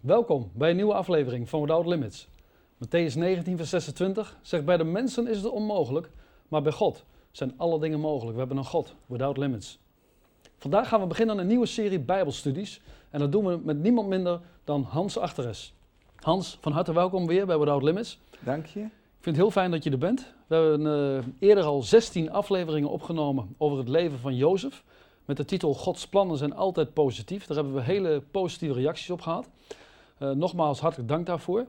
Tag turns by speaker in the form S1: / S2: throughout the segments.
S1: Welkom bij een nieuwe aflevering van Without Limits. Matthäus 19, vers 26 zegt: Bij de mensen is het onmogelijk, maar bij God zijn alle dingen mogelijk. We hebben een God, Without Limits. Vandaag gaan we beginnen aan een nieuwe serie Bijbelstudies. En dat doen we met niemand minder dan Hans Achteres. Hans, van harte welkom weer bij Without Limits.
S2: Dank je.
S1: Ik vind het heel fijn dat je er bent. We hebben uh, eerder al 16 afleveringen opgenomen over het leven van Jozef. Met de titel Gods plannen zijn altijd positief. Daar hebben we hele positieve reacties op gehad. Uh, nogmaals hartelijk dank daarvoor.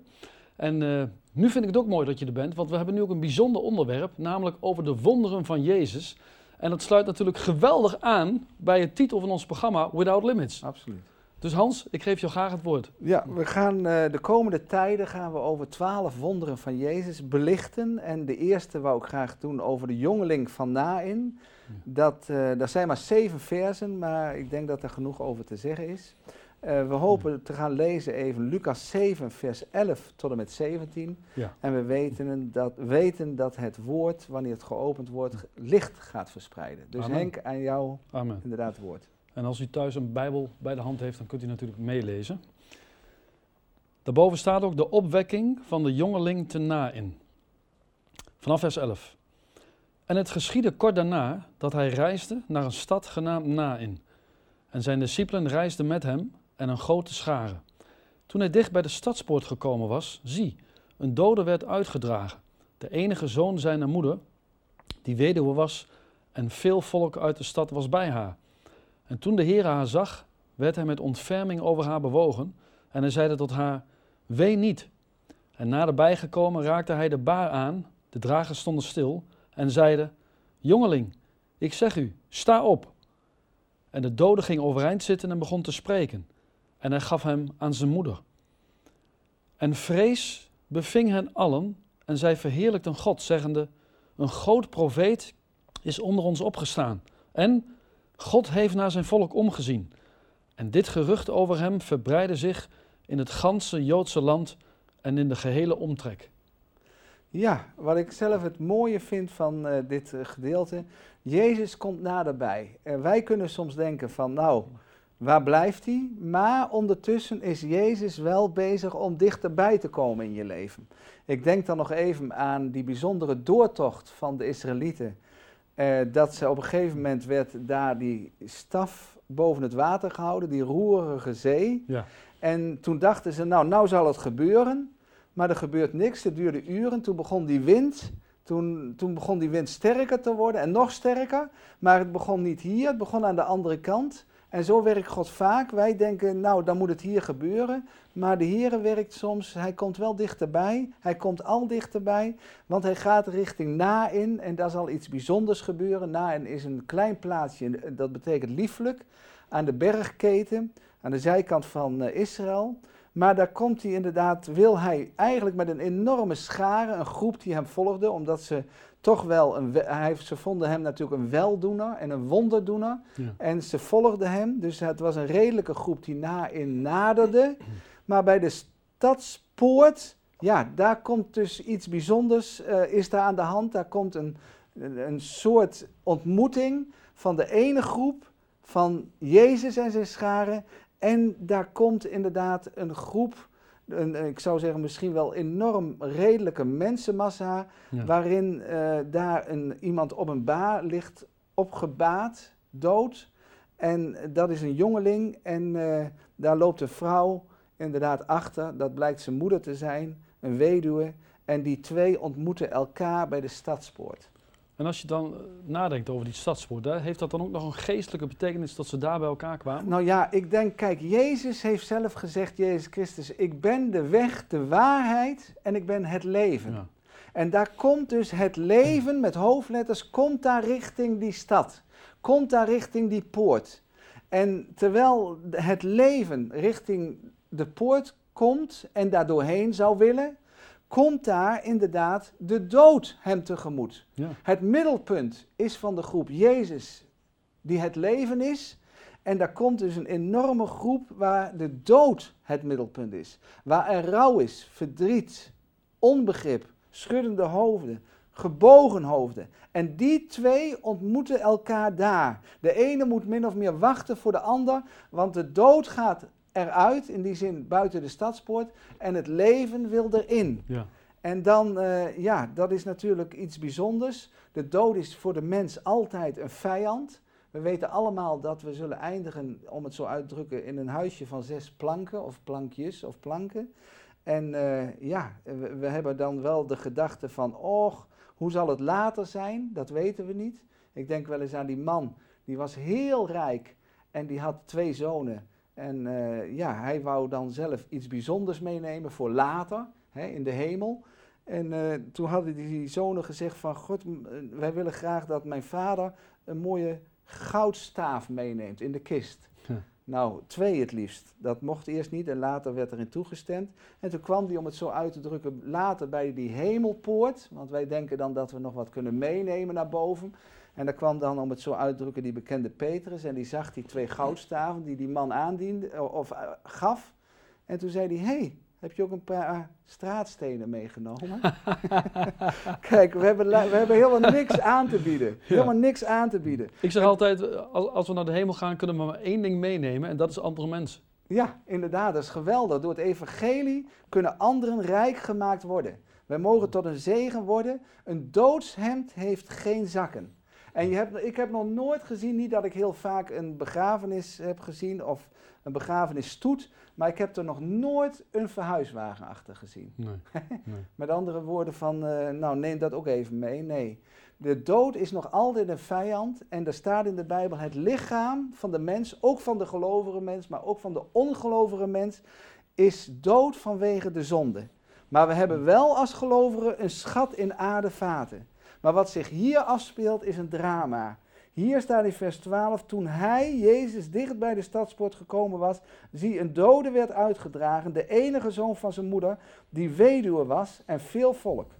S1: En uh, nu vind ik het ook mooi dat je er bent, want we hebben nu ook een bijzonder onderwerp, namelijk over de wonderen van Jezus. En dat sluit natuurlijk geweldig aan bij het titel van ons programma Without Limits.
S2: Absoluut.
S1: Dus Hans, ik geef jou graag het woord.
S2: Ja, we gaan uh, de komende tijden gaan we over twaalf wonderen van Jezus belichten. En de eerste wou ik graag doen over de jongeling van Nain. Dat, uh, dat zijn maar zeven versen, maar ik denk dat er genoeg over te zeggen is. Uh, we hopen te gaan lezen even Lucas 7, vers 11 tot en met 17.
S1: Ja.
S2: En we weten dat, weten dat het woord, wanneer het geopend wordt, licht gaat verspreiden. Dus
S1: Amen.
S2: Henk, aan jou
S1: Amen.
S2: inderdaad het woord.
S1: En als u thuis een Bijbel bij de hand heeft, dan kunt u natuurlijk meelezen. Daarboven staat ook de opwekking van de jongeling te Nain. Vanaf vers 11. En het geschiedde kort daarna dat hij reisde naar een stad genaamd Nain. En zijn discipelen reisden met hem en een grote schare. Toen hij dicht bij de stadspoort gekomen was, zie, een dode werd uitgedragen. De enige zoon zijner moeder, die weduwe was, en veel volk uit de stad was bij haar. En toen de Heer haar zag, werd hij met ontferming over haar bewogen. En hij zeide tot haar, wee niet. En naderbij gekomen raakte hij de baar aan, de dragers stonden stil, en zeiden, jongeling, ik zeg u, sta op. En de dode ging overeind zitten en begon te spreken. En hij gaf hem aan zijn moeder. En vrees beving hen allen, en zij verheerlijkten God, zeggende, een groot profeet is onder ons opgestaan. En God heeft naar zijn volk omgezien. En dit gerucht over hem verbreidde zich in het ganse Joodse land en in de gehele omtrek.
S2: Ja, wat ik zelf het mooie vind van uh, dit uh, gedeelte, Jezus komt naderbij. En wij kunnen soms denken van, nou, waar blijft hij? Maar ondertussen is Jezus wel bezig om dichterbij te komen in je leven. Ik denk dan nog even aan die bijzondere doortocht van de Israëlieten. Uh, dat ze op een gegeven moment werd daar die staf boven het water gehouden, die roerige zee.
S1: Ja.
S2: En toen dachten ze, nou, nou zal het gebeuren. Maar er gebeurt niks, het duurde uren. Toen begon die wind, toen, toen begon die wind sterker te worden en nog sterker. Maar het begon niet hier, het begon aan de andere kant. En zo werkt God vaak. Wij denken, nou, dan moet het hier gebeuren. Maar de Heere werkt soms, hij komt wel dichterbij. Hij komt al dichterbij, want hij gaat richting Nain. En daar zal iets bijzonders gebeuren. Nain is een klein plaatsje, dat betekent lieflijk, aan de bergketen, aan de zijkant van uh, Israël. Maar daar komt hij inderdaad, wil hij eigenlijk met een enorme schare, een groep die hem volgde, omdat ze toch wel, een, hij, ze vonden hem natuurlijk een weldoener en een wonderdoener.
S1: Ja.
S2: En ze volgden hem, dus het was een redelijke groep die na in naderde. Maar bij de stadspoort, ja, daar komt dus iets bijzonders, uh, is daar aan de hand. Daar komt een, een soort ontmoeting van de ene groep van Jezus en zijn scharen. En daar komt inderdaad een groep, een, ik zou zeggen misschien wel enorm redelijke mensenmassa,
S1: Ja.
S2: waarin uh, daar een, iemand op een baar ligt opgebaat, dood. En dat is een jongeling en uh, daar loopt een vrouw inderdaad achter. Dat blijkt zijn moeder te zijn, een weduwe. En die twee ontmoeten elkaar bij de stadspoort.
S1: En als je dan nadenkt over die stadspoort, heeft dat dan ook nog een geestelijke betekenis dat ze daar bij elkaar kwamen?
S2: Nou ja, ik denk, kijk, Jezus heeft zelf gezegd, Jezus Christus, ik ben de weg, de waarheid en ik ben het leven.
S1: Ja.
S2: En daar komt dus het leven met hoofdletters, komt daar richting die stad. Komt daar richting die poort. En terwijl het leven richting de poort komt en daar doorheen zou willen, komt daar inderdaad de dood hem tegemoet.
S1: Ja.
S2: Het middelpunt is van de groep Jezus, die het leven is. En daar komt dus een enorme groep waar de dood het middelpunt is. Waar er rouw is, verdriet, onbegrip, schuddende hoofden, gebogen hoofden. En die twee ontmoeten elkaar daar. De ene moet min of meer wachten voor de ander, want de dood gaat eruit, in die zin buiten de stadspoort, en het leven wil erin.
S1: Ja.
S2: En dan, eh, ja, dat is natuurlijk iets bijzonders. De dood is voor de mens altijd een vijand. We weten allemaal dat we zullen eindigen, om het zo uit te drukken, in een huisje van zes planken of plankjes of planken. En eh, ja, we, we hebben dan wel de gedachte van, och, hoe zal het later zijn? Dat weten we niet. Ik denk wel eens aan die man, die was heel rijk en die had twee zonen. En eh, ja, hij wou dan zelf iets bijzonders meenemen voor later, hè, in de hemel. En eh, toen hadden die zonen gezegd van, God, eh, wij willen graag dat mijn vader een mooie goudstaaf meeneemt in de kist. Nou, twee het liefst. Dat mocht eerst niet en later werd erin toegestemd. En toen kwam die, om het zo uit te drukken, later bij die hemelpoort. Want wij denken dan dat we nog wat kunnen meenemen naar boven. En daar kwam dan, om het zo uit te drukken, die bekende Petrus. En die zag die twee goudstaven die die man aandiende, eh, of eh, gaf. En toen zei hij, hé, hey, heb je ook een paar straatstenen meegenomen? Kijk, we hebben, we hebben helemaal niks aan te bieden. Helemaal niks aan te bieden.
S1: Ik zeg altijd, eh, als, als we naar de hemel gaan, kunnen we maar één ding meenemen en dat is andere mensen.
S2: Ja, inderdaad, dat is geweldig. Door het evangelie kunnen anderen rijk gemaakt worden. Wij mogen tot een zegen worden. Een doodshemd heeft geen zakken. En je hebt, ik heb nog nooit gezien, niet dat ik heel vaak een begrafenis heb gezien of een begrafenisstoet, maar ik heb er nog nooit een verhuiswagen achter gezien.
S1: Nee. nee.
S2: Met andere woorden van, eh, nou neem dat ook even mee. Nee, de dood is nog altijd een vijand en er staat in de Bijbel het lichaam van de mens, ook van de gelovige mens, maar ook van de ongelovige mens, is dood vanwege de zonde. Maar we hebben wel als gelovigen een schat in aardevaten. Maar wat zich hier afspeelt is een drama. Hier staat in vers 12, toen hij, Jezus, dicht bij de stadspoort gekomen was, zie een dode werd uitgedragen, de enige zoon van zijn moeder, die weduwe was en veel volk.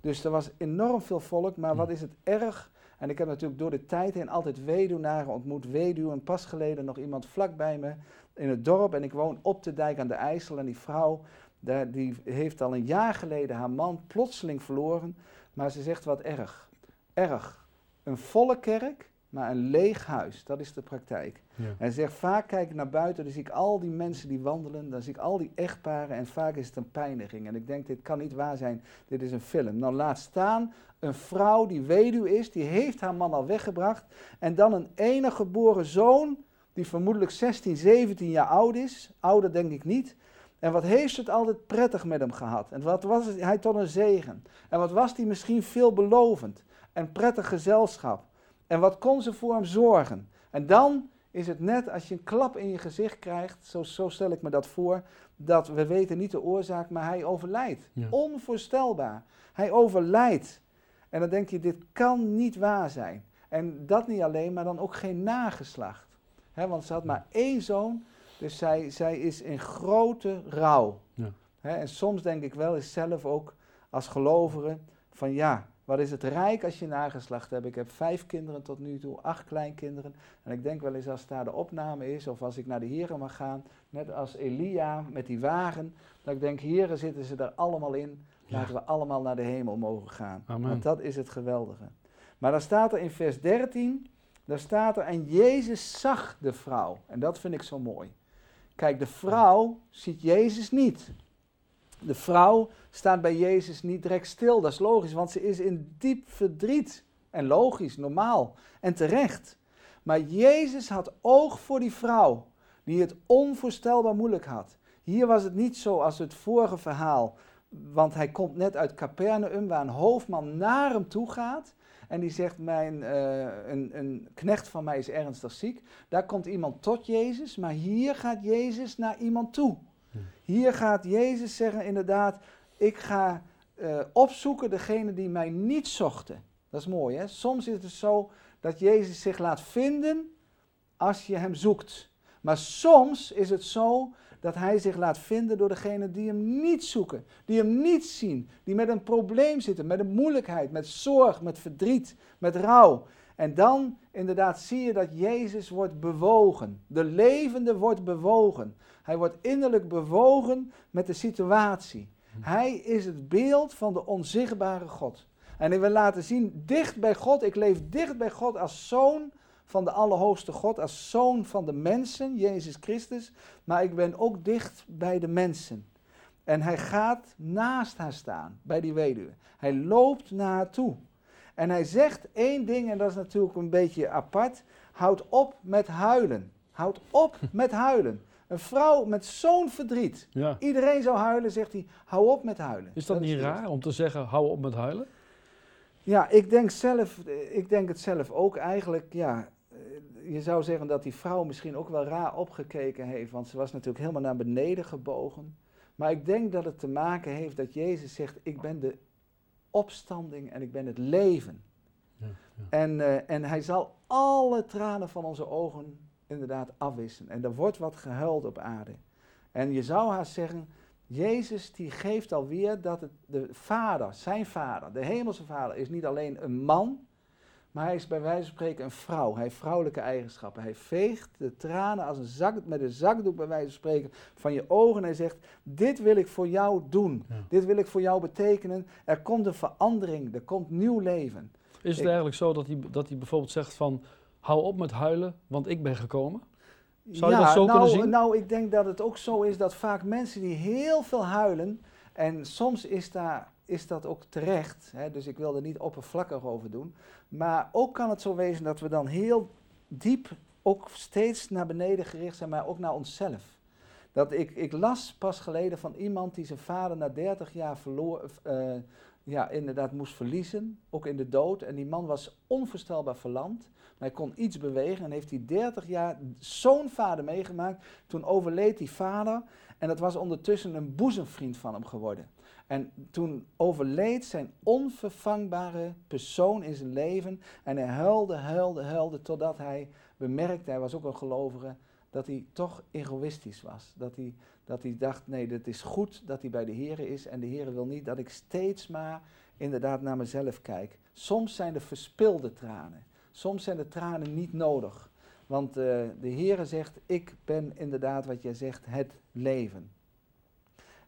S2: Dus er was enorm veel volk, maar wat is het erg? En ik heb natuurlijk door de tijd heen altijd weduwnaren ontmoet, weduwen. Pas geleden nog iemand vlak bij me in het dorp en ik woon op de dijk aan de IJssel. En die vrouw, daar, die heeft al een jaar geleden haar man plotseling verloren. Maar ze zegt wat erg. Erg. Een volle kerk, maar een leeg huis. Dat is de praktijk.
S1: Ja.
S2: En ze zegt, vaak kijk ik naar buiten, dan zie ik al die mensen die wandelen, dan zie ik al die echtparen en vaak is het een pijniging. En ik denk, dit kan niet waar zijn, dit is een film. Nou, laat staan een vrouw die weduw is, die heeft haar man al weggebracht. En dan een enige geboren zoon, die vermoedelijk 16, 17 jaar oud is, ouder denk ik niet. En wat heeft ze het altijd prettig met hem gehad? En wat was het, hij tot een zegen? En wat was hij misschien veelbelovend? En prettig gezelschap? En wat kon ze voor hem zorgen? En dan is het net als je een klap in je gezicht krijgt, zo, zo stel ik me dat voor, dat we weten niet de oorzaak, maar hij overlijdt.
S1: Ja.
S2: Onvoorstelbaar. Hij overlijdt. En dan denk je, dit kan niet waar zijn. En dat niet alleen, maar dan ook geen nageslacht. Want ze had maar één zoon, dus zij, zij is in grote rouw.
S1: Ja.
S2: En soms denk ik wel eens zelf ook als gelovige van ja, wat is het rijk als je nageslacht hebt. Ik heb vijf kinderen tot nu toe, acht kleinkinderen. En ik denk wel eens als daar de opname is of als ik naar de heren mag gaan, net als Elia met die wagen, dat ik denk, heren zitten ze er allemaal in.
S1: Ja.
S2: Laten we allemaal naar de hemel mogen gaan.
S1: Amen.
S2: Want dat is het geweldige. Maar dan staat er in vers 13, daar staat er, en Jezus zag de vrouw. En dat vind ik zo mooi. Kijk, de vrouw ziet Jezus niet. De vrouw staat bij Jezus niet direct stil, dat is logisch, want ze is in diep verdriet. En logisch, normaal en terecht. Maar Jezus had oog voor die vrouw, die het onvoorstelbaar moeilijk had. Hier was het niet zo als het vorige verhaal, want hij komt net uit Capernaum, waar een hoofdman naar hem toe gaat. En die zegt, mijn, eh, een, een knecht van mij is ernstig ziek. Daar komt iemand tot Jezus, maar hier gaat Jezus naar iemand toe. Hier gaat Jezus zeggen inderdaad, ik ga eh, opzoeken degene die mij niet zochten. Dat is mooi hè. Soms is het zo dat Jezus zich laat vinden als je hem zoekt. Maar soms is het zo dat hij zich laat vinden door degene die hem niet zoeken, die hem niet zien, die met een probleem zitten, met een moeilijkheid, met zorg, met verdriet, met rouw. En dan inderdaad zie je dat Jezus wordt bewogen. De levende wordt bewogen. Hij wordt innerlijk bewogen met de situatie. Hij is het beeld van de onzichtbare God. En hij wil laten zien, dicht bij God, ik leef dicht bij God als zoon van de Allerhoogste God, als zoon van de mensen, Jezus Christus, maar ik ben ook dicht bij de mensen. En hij gaat naast haar staan, bij die weduwe. Hij loopt naar haar toe. En hij zegt één ding, en dat is natuurlijk een beetje apart. Houd op met huilen. Houd op met huilen. Een vrouw met zo'n verdriet.
S1: Ja.
S2: Iedereen zou huilen, zegt hij. Hou op met huilen.
S1: Is dat, niet raar om te zeggen, hou op met huilen?
S2: Ja, ik denk, zelf, ik denk het zelf ook eigenlijk. Ja, eh, je zou zeggen dat die vrouw misschien ook wel raar opgekeken heeft. Want ze was natuurlijk helemaal naar beneden gebogen. Maar ik denk dat het te maken heeft dat Jezus zegt: Ik ben de opstanding en ik ben het leven.
S1: Ja, ja.
S2: En, eh, en hij zal alle tranen van onze ogen inderdaad afwissen. En er wordt wat gehuild op aarde. En je zou haast zeggen, Jezus die geeft alweer dat het de vader, zijn vader, de hemelse vader, is niet alleen een man, maar hij is bij wijze van spreken een vrouw. Hij heeft vrouwelijke eigenschappen. Hij veegt de tranen als een zak, met een zakdoek bij wijze van spreken van je ogen. En hij zegt, dit wil ik voor jou doen.
S1: Ja.
S2: Dit wil ik voor jou betekenen. Er komt een verandering, er komt nieuw leven.
S1: Is het
S2: Ik-
S1: eigenlijk zo dat hij, dat hij bijvoorbeeld zegt van, hou op met huilen, want ik ben gekomen? Zou je dat zo
S2: nou,
S1: kunnen zien?
S2: Nou, ik denk dat het ook zo is dat vaak mensen die heel veel huilen, en soms is, daar, is dat ook terecht, hè, dus ik wil er niet oppervlakkig over doen, maar ook kan het zo wezen dat we dan heel diep ook steeds naar beneden gericht zijn, maar ook naar onszelf. Dat ik, ik las pas geleden van iemand die zijn vader na 30 jaar verloor, eh, ja, inderdaad moest verliezen, ook in de dood. En die man was onvoorstelbaar verlamd. Maar hij kon iets bewegen en heeft hij 30 jaar zo'n vader meegemaakt. Toen overleed die vader en dat was ondertussen een boezemvriend van hem geworden. En toen overleed zijn onvervangbare persoon in zijn leven. En hij huilde, huilde, huilde totdat hij bemerkte, hij was ook een gelovige, dat hij toch egoïstisch was. Dat hij, dat hij dacht, nee, het is goed dat hij bij de Heer is. En de Heer wil niet dat ik steeds maar inderdaad naar mezelf kijk. Soms zijn er verspilde tranen. Soms zijn de tranen niet nodig. Want eh, de Heere zegt, ik ben inderdaad wat jij zegt, het leven.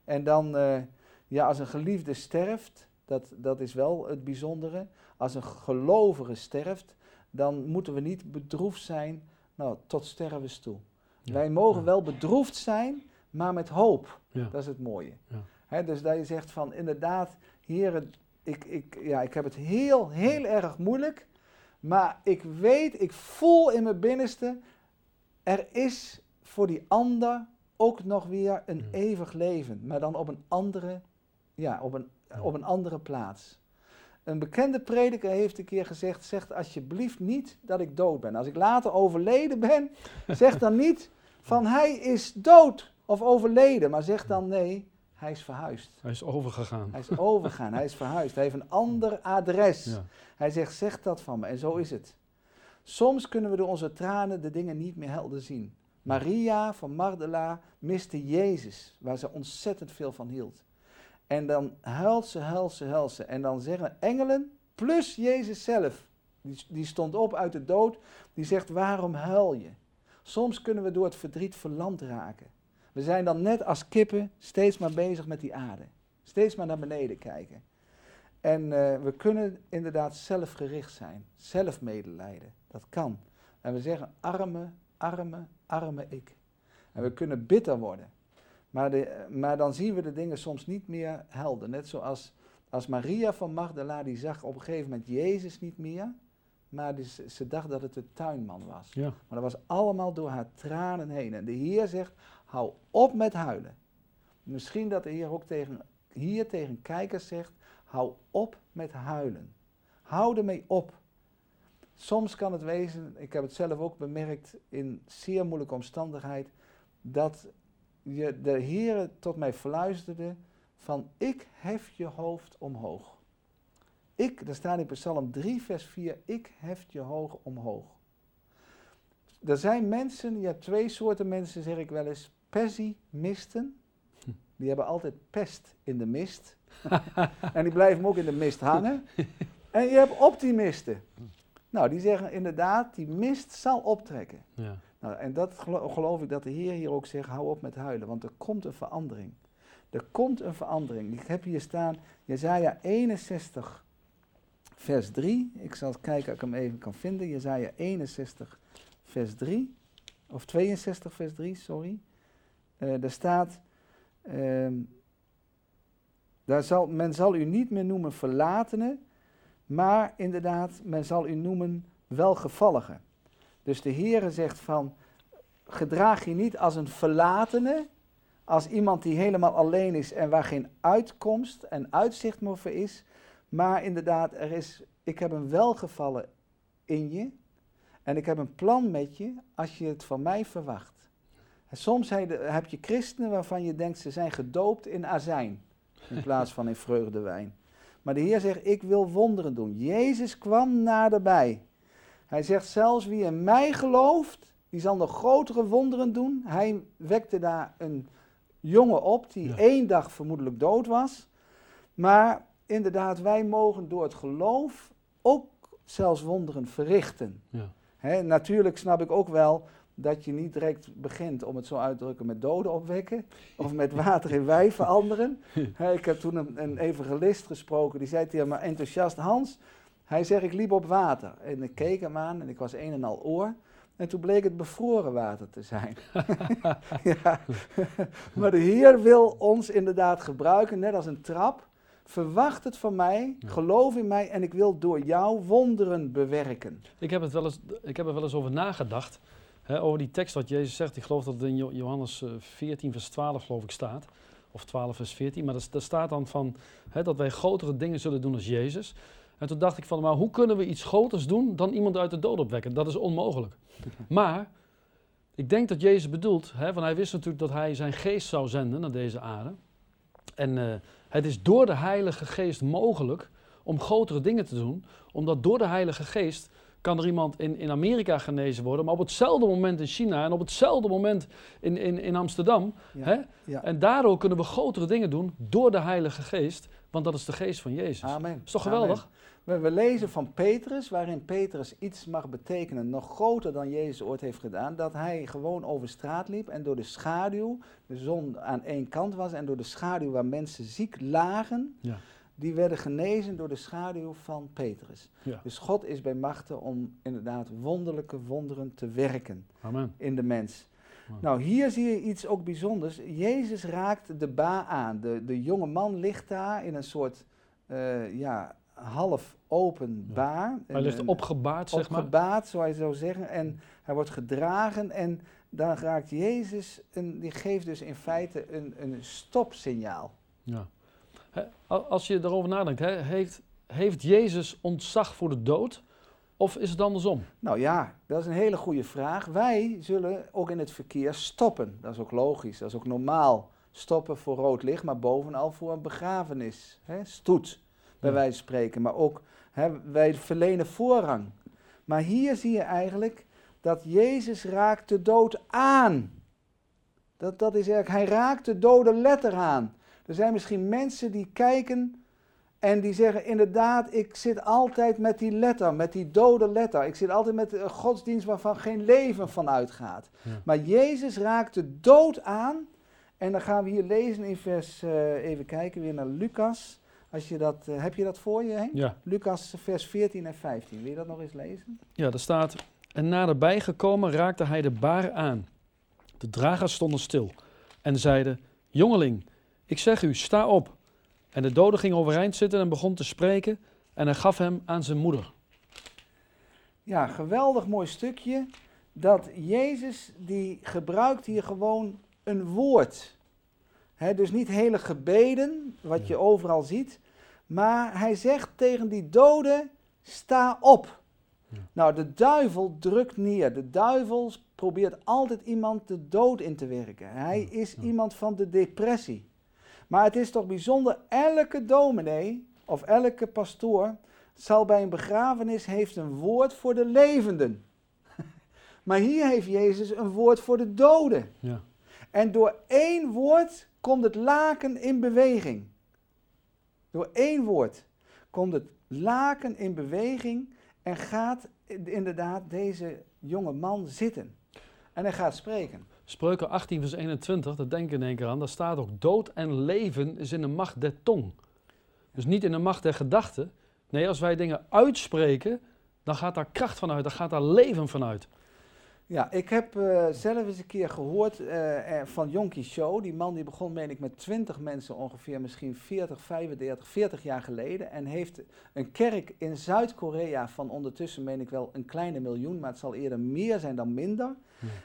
S2: En dan, eh, ja, als een geliefde sterft, dat, dat is wel het bijzondere. Als een gelovige sterft, dan moeten we niet bedroefd zijn, nou, tot stervens toe.
S1: Ja,
S2: Wij mogen wel bedroefd zijn, maar met hoop.
S1: Ja.
S2: Dat is het mooie.
S1: Ja.
S2: Dus dat je zegt van inderdaad, heren, ik, ik, ja, ik heb het heel, heel erg moeilijk. Maar ik weet, ik voel in mijn binnenste, er is voor die ander ook nog weer een eeuwig leven. Maar dan op een andere, ja, op een, op een andere plaats. Een bekende prediker heeft een keer gezegd, zeg alsjeblieft niet dat ik dood ben. Als ik later overleden ben, zeg dan niet van hij is dood of overleden. Maar zeg dan nee, hij is verhuisd.
S1: Hij is overgegaan.
S2: Hij is overgegaan, hij is verhuisd. Hij heeft een ander adres.
S1: Ja.
S2: Hij zegt, zeg dat van me. En zo is het. Soms kunnen we door onze tranen de dingen niet meer helder zien. Maria van Magdala miste Jezus, waar ze ontzettend veel van hield. En dan huilt ze, huilt ze, huilt ze. En dan zeggen engelen, plus Jezus zelf, die, die stond op uit de dood, die zegt, waarom huil je? Soms kunnen we door het verdriet verlamd raken. We zijn dan net als kippen steeds maar bezig met die aarde. Steeds maar naar beneden kijken. En eh, we kunnen inderdaad zelfgericht zijn, zelfmedelijden. Dat kan. En we zeggen arme, arme, arme ik. En we kunnen bitter worden. Maar, maar dan zien we de dingen soms niet meer helder. Net zoals als Maria van Magdala, die zag op een gegeven moment Jezus niet meer. Maar ze ze dacht dat het de tuinman was.
S1: Ja.
S2: Maar dat was allemaal door haar tranen heen. En de Heer zegt, hou op met huilen. Misschien dat de Heer ook tegen, hier tegen kijkers zegt, hou op met huilen. Hou ermee op. Soms kan het wezen, ik heb het zelf ook bemerkt in zeer moeilijke omstandigheid, dat je, de Heer tot mij fluisterde van ik hef je hoofd omhoog. Ik, daar staat in Psalm 3 vers 4, ik hef je hoog omhoog. Er zijn mensen, je hebt twee soorten mensen zeg ik wel eens, pessimisten.
S1: Hm.
S2: Die hebben altijd pest in de mist. en die blijven ook in de mist hangen. En je hebt optimisten. Nou, die zeggen inderdaad, die mist zal optrekken.
S1: Ja.
S2: Nou, en dat gelo- geloof ik dat de Heer hier ook zegt, hou op met huilen, want er komt een verandering. Er komt een verandering. Ik heb hier staan, Jezaja 61, vers 3. Ik zal kijken of ik hem even kan vinden. Jezaja 61, vers 3. Of 62, vers 3, sorry. Uh, daar staat, uh, daar zal, men zal u niet meer noemen verlatene, maar inderdaad, men zal u noemen welgevallige. Dus de Heere zegt van, gedraag je niet als een verlatene, als iemand die helemaal alleen is en waar geen uitkomst en uitzicht meer voor is, maar inderdaad, er is, ik heb een welgevallen in je en ik heb een plan met je als je het van mij verwacht. En soms heb je christenen waarvan je denkt ze zijn gedoopt in azijn in plaats van in vreugdewijn. Maar de Heer zegt, ik wil wonderen doen. Jezus kwam naderbij. Hij zegt zelfs wie in mij gelooft, die zal nog grotere wonderen doen. Hij wekte daar een jongen op die één dag vermoedelijk dood was. Maar inderdaad, wij mogen door het geloof ook zelfs wonderen verrichten. Ja. natuurlijk snap ik ook wel dat je niet direct begint, om het zo uit te drukken, met doden opwekken. Of met water in wijn veranderen. ik heb toen een, een evangelist gesproken, die zei tegen me enthousiast, Hans, hij zegt ik liep op water. En ik keek hem aan en ik was een en al oor. En toen bleek het bevroren water te zijn. ja. maar de Heer wil ons inderdaad gebruiken, net als een trap. Verwacht het van mij, geloof in mij en ik wil door jou wonderen bewerken.
S1: Ik heb, het wel eens, ik heb er wel eens over nagedacht. Hè, over die tekst wat Jezus zegt. Ik geloof dat het in Johannes 14, eh, vers 12 geloof ik staat. Of 12, vers 14. Maar daar staat dan van hè, dat wij grotere dingen zullen doen als Jezus. En toen dacht ik van, maar hoe kunnen we iets groters doen dan iemand uit de dood opwekken? Dat is onmogelijk. Maar ik denk dat Jezus bedoelt, hè, want hij wist natuurlijk dat hij zijn geest zou zenden naar deze aarde. En uh, het is door de Heilige Geest mogelijk om grotere dingen te doen, omdat door de Heilige Geest kan er iemand in, in Amerika genezen worden, maar op hetzelfde moment in China en op hetzelfde moment in, in, in Amsterdam. hè? Ja. En daardoor kunnen we grotere dingen doen door de Heilige Geest, want dat is de geest van Jezus.
S2: Amen.
S1: Is toch geweldig?
S2: We, we, lezen van Petrus, waarin Petrus iets mag betekenen, nog groter dan Jezus ooit heeft gedaan, dat hij gewoon over straat liep en door de schaduw, de zon aan één kant was en door de schaduw waar mensen ziek lagen, ja die werden genezen door de schaduw van Petrus. Dus God is bij machten om inderdaad wonderlijke wonderen te werken Amen. in de mens. Nou, hier zie je iets ook bijzonders. Jezus raakt de ba aan. De, de jonge man ligt daar in een soort uh, ja, half open ba.
S1: Hij ligt opgebaard, zeg
S2: maar. Opgebaard, zou je zo zeggen. En hij wordt gedragen en dan raakt Jezus, een, die geeft dus in feite een, een stopsignaal. Ja.
S1: Als je erover nadenkt, heeft, heeft Jezus ontzag voor de dood? Of is het andersom?
S2: Nou ja, dat is een hele goede vraag. Wij zullen ook in het verkeer stoppen. Dat is ook logisch, dat is ook normaal. Stoppen voor rood licht, maar bovenal voor een begrafenis. Hè? Stoet, bij wijze van spreken. Maar ook, wij verlenen voorrang. Maar hier zie je eigenlijk dat Jezus raakt de dood aan. Dat, dat is eigenlijk, hij raakt de dode letter aan. Er zijn misschien mensen die kijken en die zeggen inderdaad, ik zit altijd met die letter, met die dode letter. Ik zit altijd met een godsdienst waarvan geen leven van uitgaat. Maar Jezus raakt de dood aan. En dan gaan we hier lezen in vers, uh, even kijken, weer naar Lucas. Als je dat, uh, heb je dat voor je, Henk? Ja. Lucas vers 14 en 15. Wil je dat nog eens lezen?
S1: Ja, daar staat, en naderbij gekomen raakte hij de baren aan. De dragers stonden stil en zeiden, jongeling, ik zeg u, sta op. En de dode ging overeind zitten en begon te spreken en hij gaf hem aan zijn moeder.
S2: Ja, geweldig mooi stukje. Dat Jezus, die gebruikt hier gewoon een woord. He, dus niet hele gebeden, wat je overal ziet. Maar hij zegt tegen die doden, sta op. Nou, de duivel drukt neer. De duivel probeert altijd iemand de dood in te werken. Hij is iemand van de depressie. Maar het is toch bijzonder, elke dominee of elke pastoor zal bij een begrafenis heeft een woord voor de levenden. maar hier heeft Jezus een woord voor de doden. Ja. En door één woord komt het laken in beweging. Door één woord komt het laken in beweging en gaat inderdaad deze jonge man zitten. En hij gaat spreken.
S1: Spreuken 18 vers 21, dat denk ik in één keer aan, daar staat ook dood en leven is in de macht der tong. Dus niet in de macht der gedachten, Nee, als wij dingen uitspreken, dan gaat daar kracht vanuit, dan gaat daar leven vanuit.
S2: Ja, ik heb uh, zelf eens een keer gehoord uh, van Yonki Show. Die man die begon, meen ik, met 20 mensen ongeveer, misschien 40, 35, 40 jaar geleden. En heeft een kerk in Zuid-Korea van ondertussen, meen ik wel, een kleine miljoen. Maar het zal eerder meer zijn dan minder.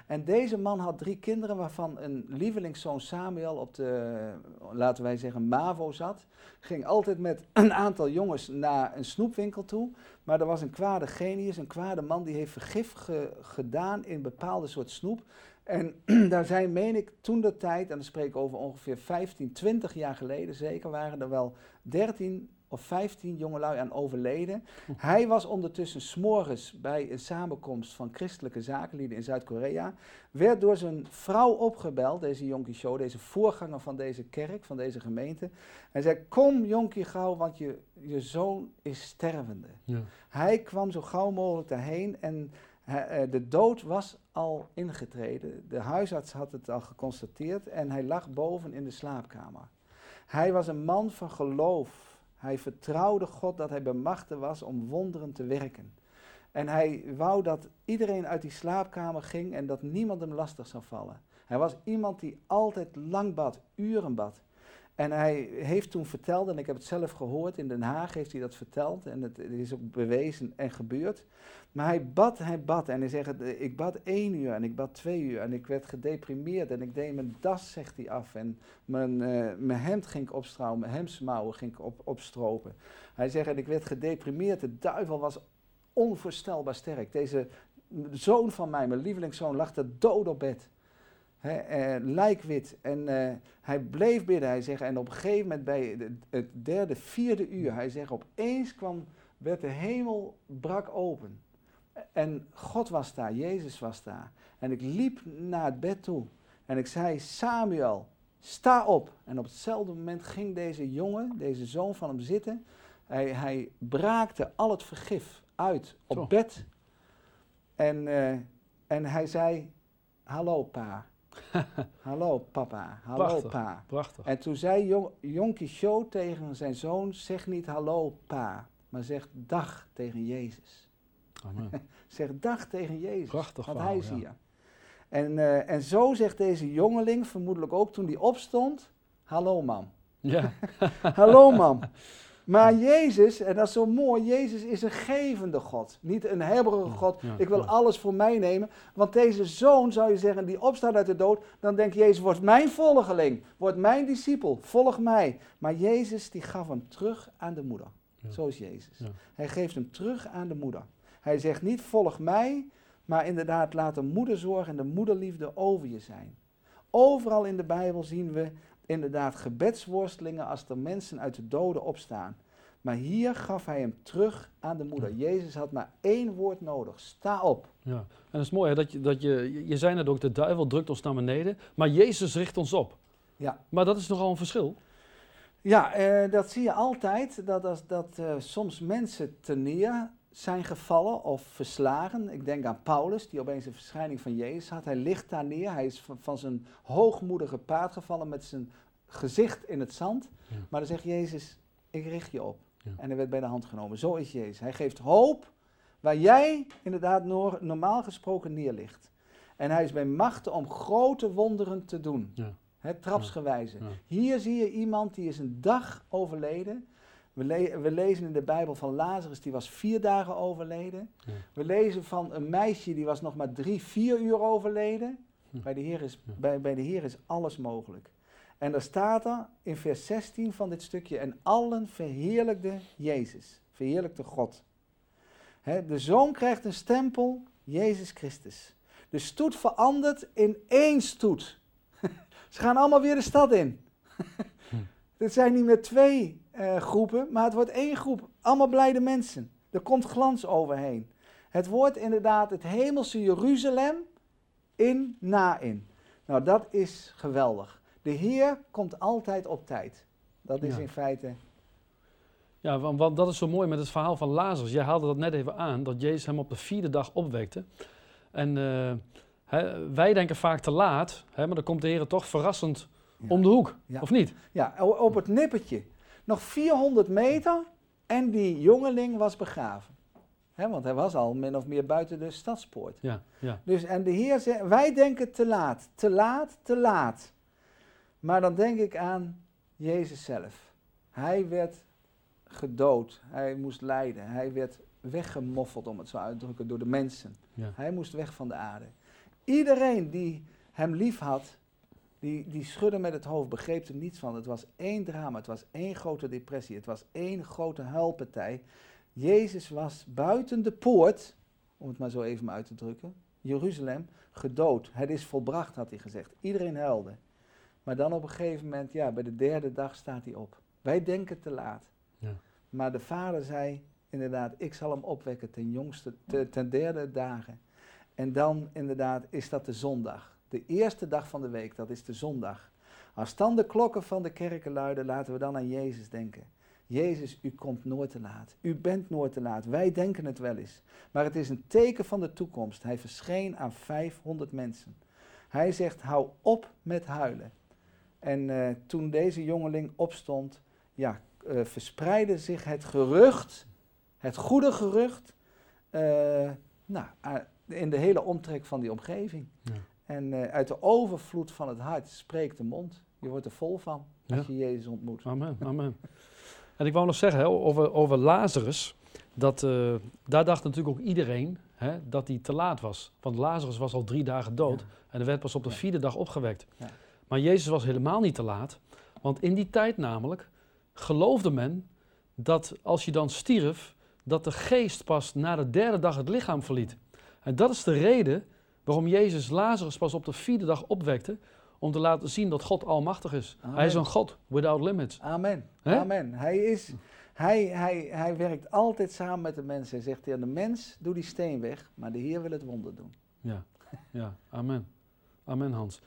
S2: En deze man had drie kinderen, waarvan een lievelingszoon Samuel op de, laten wij zeggen, MAVO zat. Ging altijd met een aantal jongens naar een snoepwinkel toe. Maar er was een kwade genius, een kwade man, die heeft vergif gedaan in bepaalde soort snoep. En daar zijn, meen ik, toen de tijd, en dan spreek ik over ongeveer 15, 20 jaar geleden zeker, waren er wel 13 of 15 jongelui aan overleden. Hij was ondertussen s'morgens bij een samenkomst van christelijke zakenlieden in Zuid-Korea. Werd door zijn vrouw opgebeld, deze Jonkie Show, deze voorganger van deze kerk, van deze gemeente. Hij zei, kom Jonkie gauw, want je, je zoon is stervende. Ja. Hij kwam zo gauw mogelijk daarheen en eh, de dood was al ingetreden. De huisarts had het al geconstateerd en hij lag boven in de slaapkamer. Hij was een man van geloof hij vertrouwde God dat hij bemachtigd was om wonderen te werken. En hij wou dat iedereen uit die slaapkamer ging en dat niemand hem lastig zou vallen. Hij was iemand die altijd lang bad, uren bad. En hij heeft toen verteld, en ik heb het zelf gehoord, in Den Haag heeft hij dat verteld, en het, is ook bewezen en gebeurd. Maar hij bad, hij bad, en hij zegt, ik bad één uur en ik bad twee uur, en ik werd gedeprimeerd, en ik deed mijn das, zegt hij, af, en mijn, uh, mijn hemd ging ik opstrouwen, mijn hemdsmouwen ging ik op, opstropen. Hij zegt, ik werd gedeprimeerd, de duivel was onvoorstelbaar sterk. Deze zoon van mij, mijn lievelingszoon, lag er dood op bed uh, lijkwit. En uh, hij bleef bidden. Hij zegt, en op een gegeven moment bij het derde, vierde uur, hij zegt, opeens kwam, werd de hemel brak open. En God was daar, Jezus was daar. En ik liep naar het bed toe. En ik zei, Samuel, sta op. En op hetzelfde moment ging deze jongen, deze zoon van hem zitten. Hij, hij braakte al het vergif uit op bed. En, uh, en hij zei, hallo pa. Hallo papa, hallo
S1: prachtig,
S2: pa.
S1: Prachtig.
S2: En toen zei Jon Jonkie Show tegen zijn zoon, zeg niet hallo pa, maar zeg dag tegen Jezus.
S1: Amen.
S2: zeg dag tegen Jezus,
S1: prachtig
S2: want
S1: verhaal,
S2: hij is
S1: ja.
S2: hier. En, uh, en zo zegt deze jongeling, vermoedelijk ook toen hij opstond, hallo mam.
S1: Ja.
S2: hallo mam. Maar Jezus, en dat is zo mooi, Jezus is een gevende God. Niet een hebberige God, ik wil alles voor mij nemen. Want deze zoon, zou je zeggen, die opstaat uit de dood, dan denkt Jezus, wordt mijn volgeling, wordt mijn discipel, volg mij. Maar Jezus, die gaf hem terug aan de moeder. Zo is Jezus. Hij geeft hem terug aan de moeder. Hij zegt niet, volg mij, maar inderdaad, laat de moederzorg en de moederliefde over je zijn. Overal in de Bijbel zien we inderdaad gebedsworstelingen als er mensen uit de doden opstaan. Maar hier gaf hij hem terug aan de moeder. Jezus had maar één woord nodig. Sta op.
S1: Ja, en het is mooi hè, dat, je, dat je, je zei net ook, de duivel drukt ons naar beneden, maar Jezus richt ons op.
S2: Ja.
S1: Maar dat is nogal een verschil.
S2: Ja, eh, dat zie je altijd, dat, dat, dat uh, soms mensen neer zijn gevallen of verslagen. Ik denk aan Paulus, die opeens een verschijning van Jezus had. Hij ligt daar neer, hij is van, van zijn hoogmoedige paard gevallen met zijn gezicht in het zand. Ja. Maar dan zegt Jezus, ik richt je op. Ja. En hij werd bij de hand genomen. Zo is Jezus. Hij geeft hoop waar jij inderdaad normaal gesproken neerligt. En hij is bij machten om grote wonderen te doen. Ja. Trapsgewijze. Hier zie je iemand die is een dag overleden. We, le we, lezen in de Bijbel van Lazarus, die was vier dagen overleden. Ja. We lezen van een meisje, die was nog maar drie, vier uur overleden. Hm. Bij, de Heer is, bij, bij de Heer is alles mogelijk. En daar staat er in vers 16 van dit stukje, en allen verheerlijkte Jezus, verheerlijkte God. He, de zoon krijgt een stempel, Jezus Christus. De stoet verandert in één stoet. Ze gaan allemaal weer de stad in. Het zijn niet meer twee uh, groepen, maar het wordt één groep. Allemaal blijde mensen. Er komt glans overheen. Het wordt inderdaad het hemelse Jeruzalem in na in. Nou, dat is geweldig. De Heer komt altijd op tijd. Dat is
S1: Ja.
S2: in feite.
S1: Ja, want, want dat is zo mooi met het verhaal van Lazarus. Jij haalde dat net even aan, dat Jezus hem op de vierde dag opwekte. En eh, hè, wij denken vaak te laat, hè, maar dan komt de Heer toch verrassend. Om de hoek, of niet?
S2: Ja, op het nippertje. Nog 400 meter En die jongeling was begraven. Want hij was al min of meer buiten de stadspoort.
S1: Ja, ja.
S2: Dus, en de Heer zegt, wij denken te laat, te laat, te laat. Maar dan denk ik aan Jezus zelf. Hij werd gedood, hij moest lijden, hij werd weggemoffeld, om het zo uit te drukken, door de mensen.
S1: Ja.
S2: Hij moest weg van de aarde. Iedereen die hem lief had, die, die schudde met het hoofd, begreep er niets van. Het was één drama, het was één grote depressie, het was één grote huilpartij. Jezus was buiten de poort, om het maar zo even uit te drukken, Jeruzalem, gedood. Het is volbracht, had hij gezegd. Iedereen huilde. Maar dan op een gegeven moment, ja, bij de derde dag staat hij op. Wij denken te laat.
S1: Ja.
S2: Maar de vader zei inderdaad, ik zal hem opwekken ten, jongste, te- ten derde dagen. En dan inderdaad is dat de zondag. De eerste dag van de week, dat is de zondag. Als dan de klokken van de kerken luiden, laten we dan aan Jezus denken. Jezus, u komt nooit te laat. U bent nooit te laat. Wij denken het wel eens. Maar het is een teken van de toekomst. Hij verscheen aan 500 mensen. Hij zegt, hou op met huilen. En eh, toen deze jongeling opstond, ja, eh, verspreidde zich het gerucht, het goede gerucht, eh, nou, in de hele omtrek van die omgeving.
S1: Ja.
S2: En eh, uit de overvloed van het hart spreekt de mond. Je wordt er vol van als
S1: Ja.
S2: je Jezus ontmoet.
S1: Amen, amen. En ik wou nog zeggen hè, over, over Lazarus, dat, eh, daar dacht natuurlijk ook iedereen hè, dat hij te laat was. Want Lazarus was al drie dagen dood
S2: Ja.
S1: en er werd pas op de vierde dag opgewekt.
S2: Ja.
S1: Maar Jezus was helemaal niet te laat, want in die tijd namelijk geloofde men dat als je dan stierf, dat de geest pas na de derde dag het lichaam verliet. En dat is de reden waarom Jezus Lazarus pas op de vierde dag opwekte, om te laten zien dat God almachtig is. Hij is een God without limits.
S2: Amen. Amen. Hij, is, hij, hij, hij werkt altijd samen met de mensen. Hij zegt tegen de mens, doe die steen weg, maar de Heer wil het wonder doen.
S1: Ja, ja, amen. Amen, Hans.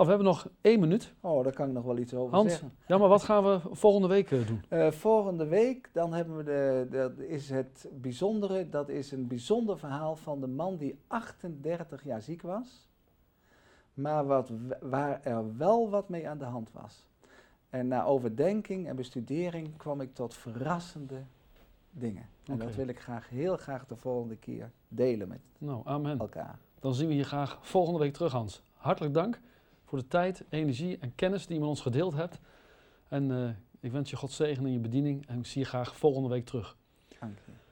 S1: Nou, we hebben nog één minuut.
S2: Oh, daar kan ik nog wel iets over
S1: Hans,
S2: zeggen.
S1: ja, maar wat gaan we volgende week eh, doen?
S2: Eh, volgende week, dan hebben we de, dat is het bijzondere, dat is een bijzonder verhaal van de man die 38 jaar ziek was, maar wat, waar er wel wat mee aan de hand was. En na overdenking en bestudering kwam ik tot verrassende dingen. En dat wil ik graag, heel graag de volgende keer delen met
S1: Nou, amen.
S2: elkaar.
S1: Dan zien we je graag volgende week terug, Hans. Hartelijk dank voor de tijd, energie en kennis die je met ons gedeeld hebt. En eh, ik wens je God zegen in je bediening en ik zie je graag volgende week terug.
S2: Dank je.